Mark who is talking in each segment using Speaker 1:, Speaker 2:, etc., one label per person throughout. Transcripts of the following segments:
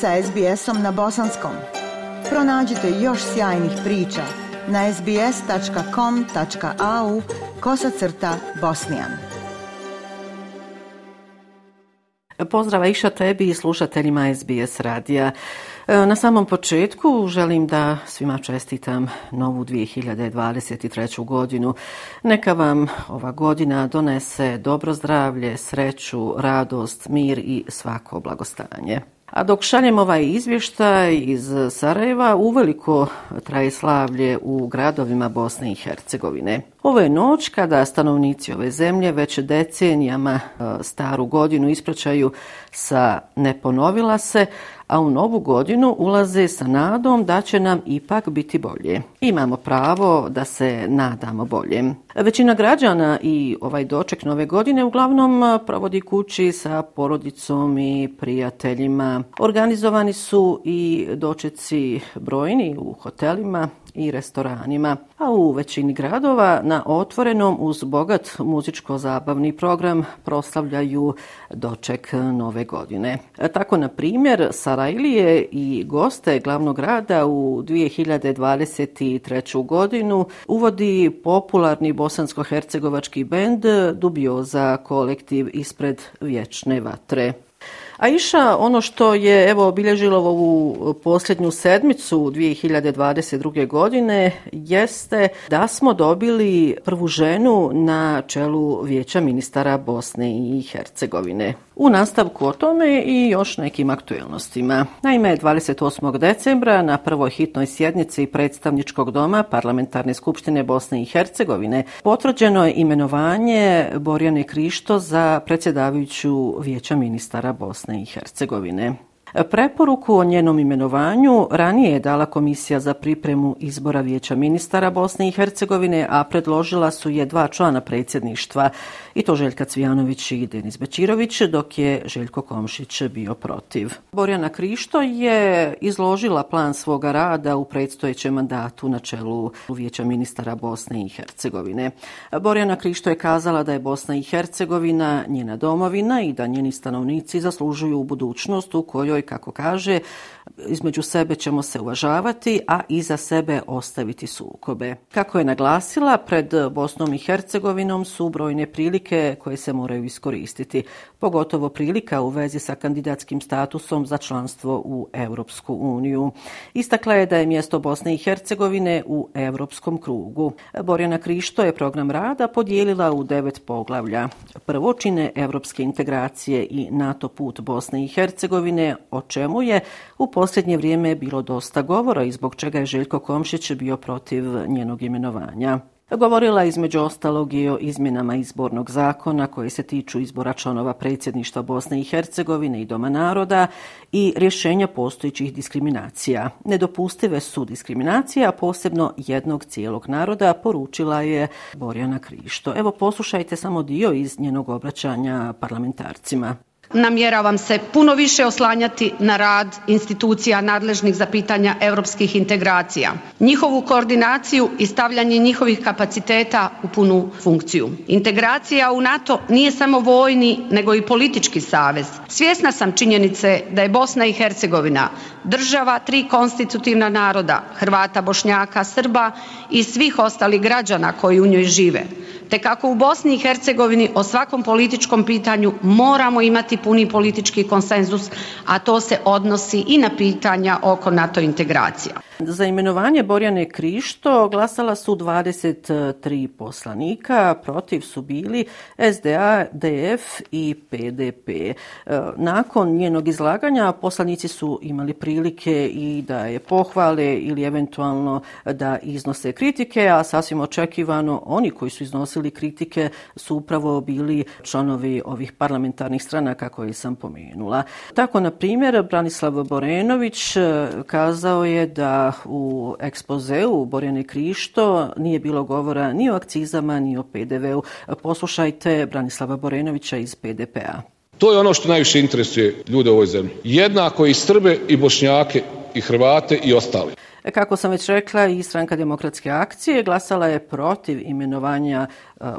Speaker 1: sa SBS-om na bosanskom. Pronađite još sjajnih priča na sbs.com.au kosacrta bosnijan.
Speaker 2: Pozdrava iša tebi i slušateljima SBS radija. E, na samom početku želim da svima čestitam novu 2023. godinu. Neka vam ova godina donese dobro zdravlje, sreću, radost, mir i svako blagostanje. A dok šaljem ovaj izvještaj iz Sarajeva, uveliko traje slavlje u gradovima Bosne i Hercegovine. Ovo je noć kada stanovnici ove zemlje već decenijama e, staru godinu ispraćaju sa ne ponovila se, a u novu godinu ulaze sa nadom da će nam ipak biti bolje. Imamo pravo da se nadamo bolje. Većina građana i ovaj doček nove godine uglavnom provodi kući sa porodicom i prijateljima. Organizovani su i dočeci brojni u hotelima i restoranima, a u većini gradova na otvorenom uz bogat muzičko-zabavni program proslavljaju doček nove godine. E, tako, na primjer, Sarajlije i goste glavnog grada u 2023. godinu uvodi popularni bosansko-hercegovački bend Dubioza kolektiv ispred vječne vatre. A iša ono što je evo obilježilo ovu e, posljednju sedmicu 2022. godine jeste da smo dobili prvu ženu na čelu vijeća ministara Bosne i Hercegovine. U nastavku o tome i još nekim aktuelnostima. Naime, 28. decembra na prvoj hitnoj sjednici predstavničkog doma Parlamentarne skupštine Bosne i Hercegovine potvrđeno je imenovanje Borjane Krišto za predsjedavajuću vijeća ministara Bosne i Hercegovine. Preporuku o njenom imenovanju ranije je dala Komisija za pripremu izbora vijeća ministara Bosne i Hercegovine, a predložila su je dva člana predsjedništva, i to Željka Cvijanović i Denis Bećirović, dok je Željko Komšić bio protiv. Borjana Krišto je izložila plan svoga rada u predstojećem mandatu na čelu vijeća ministara Bosne i Hercegovine. Borjana Krišto je kazala da je Bosna i Hercegovina njena domovina i da njeni stanovnici zaslužuju budućnost u kojoj kako kaže, između sebe ćemo se uvažavati, a iza sebe ostaviti sukobe. Kako je naglasila, pred Bosnom i Hercegovinom su brojne prilike koje se moraju iskoristiti, pogotovo prilika u vezi sa kandidatskim statusom za članstvo u Europsku uniju. Istakla je da je mjesto Bosne i Hercegovine u Europskom krugu. Borjana Krišto je program rada podijelila u devet poglavlja. Prvo čine evropske integracije i NATO put Bosne i Hercegovine, o čemu je u posljednje vrijeme bilo dosta govora i zbog čega je Željko Komšić bio protiv njenog imenovanja. Govorila između ostalog i o izmjenama izbornog zakona koji se tiču izbora članova predsjedništva Bosne i Hercegovine i Doma naroda i rješenja postojićih diskriminacija. Nedopustive su diskriminacije, a posebno jednog cijelog naroda, poručila je Borjana Krišto. Evo poslušajte samo dio iz njenog obraćanja parlamentarcima.
Speaker 3: Namjeravam se puno više oslanjati na rad institucija nadležnih za pitanja europskih integracija, njihovu koordinaciju i stavljanje njihovih kapaciteta u punu funkciju. Integracija u NATO nije samo vojni, nego i politički savez. Svjesna sam činjenice da je Bosna i Hercegovina država tri konstitutivna naroda, Hrvata, Bošnjaka, Srba i svih ostalih građana koji u njoj žive te kako u Bosni i Hercegovini o svakom političkom pitanju moramo imati puni politički konsenzus, a to se odnosi i na pitanja oko NATO integracija.
Speaker 2: Za imenovanje Borjane Krišto glasala su 23 poslanika, protiv su bili SDA, DF i PDP. E, nakon njenog izlaganja poslanici su imali prilike i da je pohvale ili eventualno da iznose kritike, a sasvim očekivano oni koji su iznosili kritike su upravo bili članovi ovih parlamentarnih stranaka koje sam pomenula. Tako, na primjer, Branislav Borenović e, kazao je da u ekspozeu Borjane Krišto nije bilo govora ni o akcizama, ni o PDV-u. Poslušajte Branislava Borenovića iz PDP-a.
Speaker 4: To je ono što najviše interesuje ljude u ovoj zemlji. Jednako i Srbe, i Bošnjake, i Hrvate, i ostali.
Speaker 2: Kako sam već rekla, i stranka demokratske akcije glasala je protiv imenovanja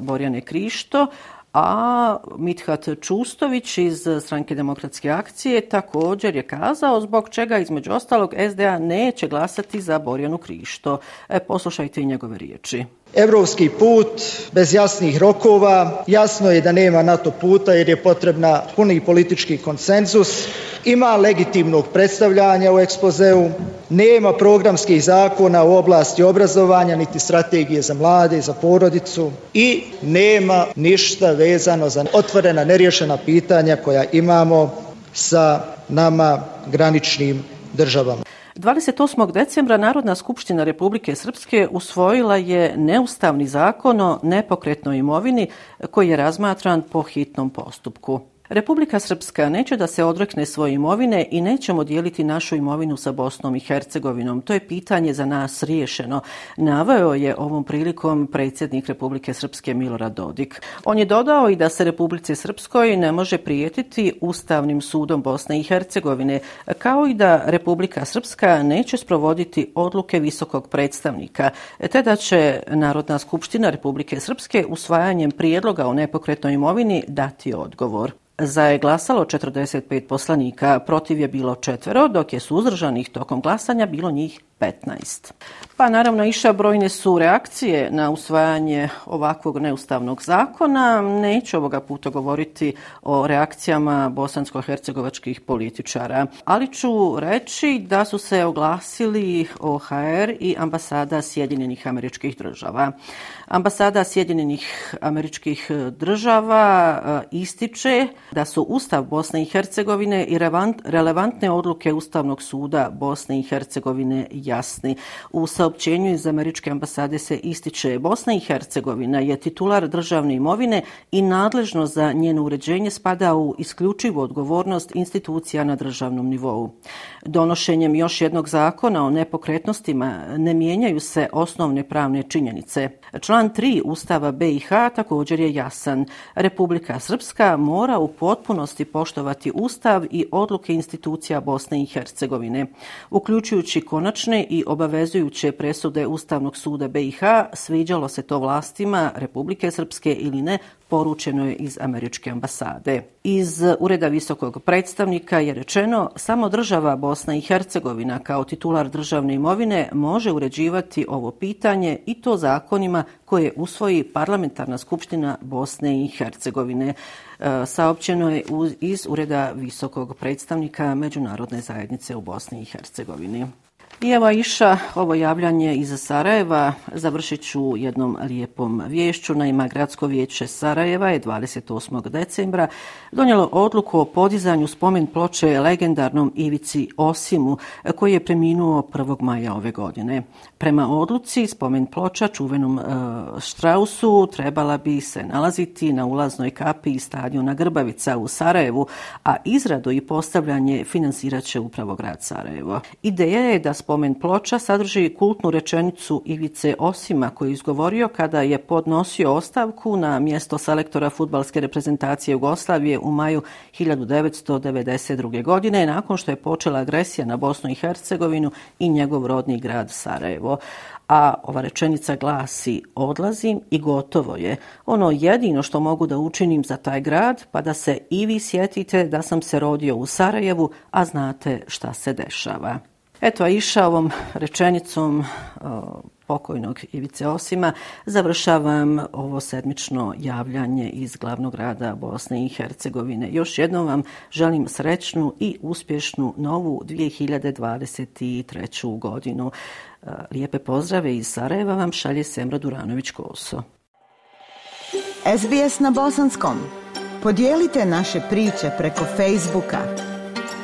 Speaker 2: Borjane Krišto, a Mithat Čustović iz Stranke demokratske akcije također je kazao zbog čega između ostalog SDA neće glasati za Borjanu Krišto. E, poslušajte i njegove riječi.
Speaker 5: Evropski put bez jasnih rokova, jasno je da nema NATO puta jer je potrebna puni politički konsenzus, ima legitimnog predstavljanja u ekspozeu, nema programskih zakona u oblasti obrazovanja niti strategije za mlade i za porodicu i nema ništa vezano za otvorena neriješena pitanja koja imamo sa nama graničnim državama.
Speaker 2: 28. decembra Narodna skupština Republike Srpske usvojila je neustavni zakon o nepokretnoj imovini koji je razmatran po hitnom postupku. Republika Srpska neće da se odrekne svoje imovine i nećemo dijeliti našu imovinu sa Bosnom i Hercegovinom. To je pitanje za nas riješeno. Naveo je ovom prilikom predsjednik Republike Srpske Milorad Dodik. On je dodao i da se Republice Srpskoj ne može prijetiti Ustavnim sudom Bosne i Hercegovine, kao i da Republika Srpska neće sprovoditi odluke visokog predstavnika, te da će Narodna skupština Republike Srpske usvajanjem prijedloga o nepokretnoj imovini dati odgovor. Za je glasalo 45 poslanika, protiv je bilo četvero, dok je suzdržanih tokom glasanja bilo njih 15. Pa naravno iša brojne su reakcije na usvajanje ovakvog neustavnog zakona. Neću ovoga puta govoriti o reakcijama bosansko-hercegovačkih političara, ali ću reći da su se oglasili OHR i ambasada Sjedinjenih američkih država. Ambasada Sjedinjenih američkih država e, ističe da su Ustav Bosne i Hercegovine i relevantne odluke Ustavnog suda Bosne i Hercegovine jasni. U saopćenju iz Američke ambasade se ističe Bosna i Hercegovina je titular državne imovine i nadležno za njeno uređenje spada u isključivu odgovornost institucija na državnom nivou. Donošenjem još jednog zakona o nepokretnostima ne mijenjaju se osnovne pravne činjenice. Član 3 Ustava BiH također je jasan. Republika Srpska mora u potpunosti poštovati Ustav i odluke institucija Bosne i Hercegovine, uključujući konačne i obavezujuće presude Ustavnog suda BiH, sviđalo se to vlastima Republike Srpske ili ne, poručeno je iz američke ambasade. Iz ureda visokog predstavnika je rečeno samo država Bosna i Hercegovina kao titular državne imovine može uređivati ovo pitanje i to zakonima koje usvoji parlamentarna skupština Bosne i Hercegovine. E, saopćeno je iz ureda visokog predstavnika Međunarodne zajednice u Bosni i Hercegovini. I evo iša ovo javljanje iz Sarajeva. Završit ću jednom lijepom vješću. Naima Gradsko vijeće Sarajeva je 28. decembra donijelo odluku o podizanju spomen ploče legendarnom Ivici Osimu koji je preminuo 1. maja ove godine. Prema odluci spomen ploča čuvenom e, Štrausu trebala bi se nalaziti na ulaznoj kapi stadiona Grbavica u Sarajevu, a izradu i postavljanje finansiraće upravo grad Sarajevo. Ideja je da spomen ploča sadrži kultnu rečenicu Ivice Osima koji je izgovorio kada je podnosio ostavku na mjesto selektora futbalske reprezentacije Jugoslavije u maju 1992. godine nakon što je počela agresija na Bosnu i Hercegovinu i njegov rodni grad Sarajevo a ova rečenica glasi odlazim i gotovo je. Ono jedino što mogu da učinim za taj grad, pa da se i vi sjetite da sam se rodio u Sarajevu, a znate šta se dešava. Eto, a iša ovom rečenicom o, pokojnog Ivice Osima završavam ovo sedmično javljanje iz glavnog grada Bosne i Hercegovine. Još jednom vam želim srećnu i uspješnu novu 2023. godinu. E, lijepe pozdrave iz Sarajeva vam šalje Semra Duranović-Koso.
Speaker 1: SBS na Bosanskom. Podijelite naše priče preko Facebooka.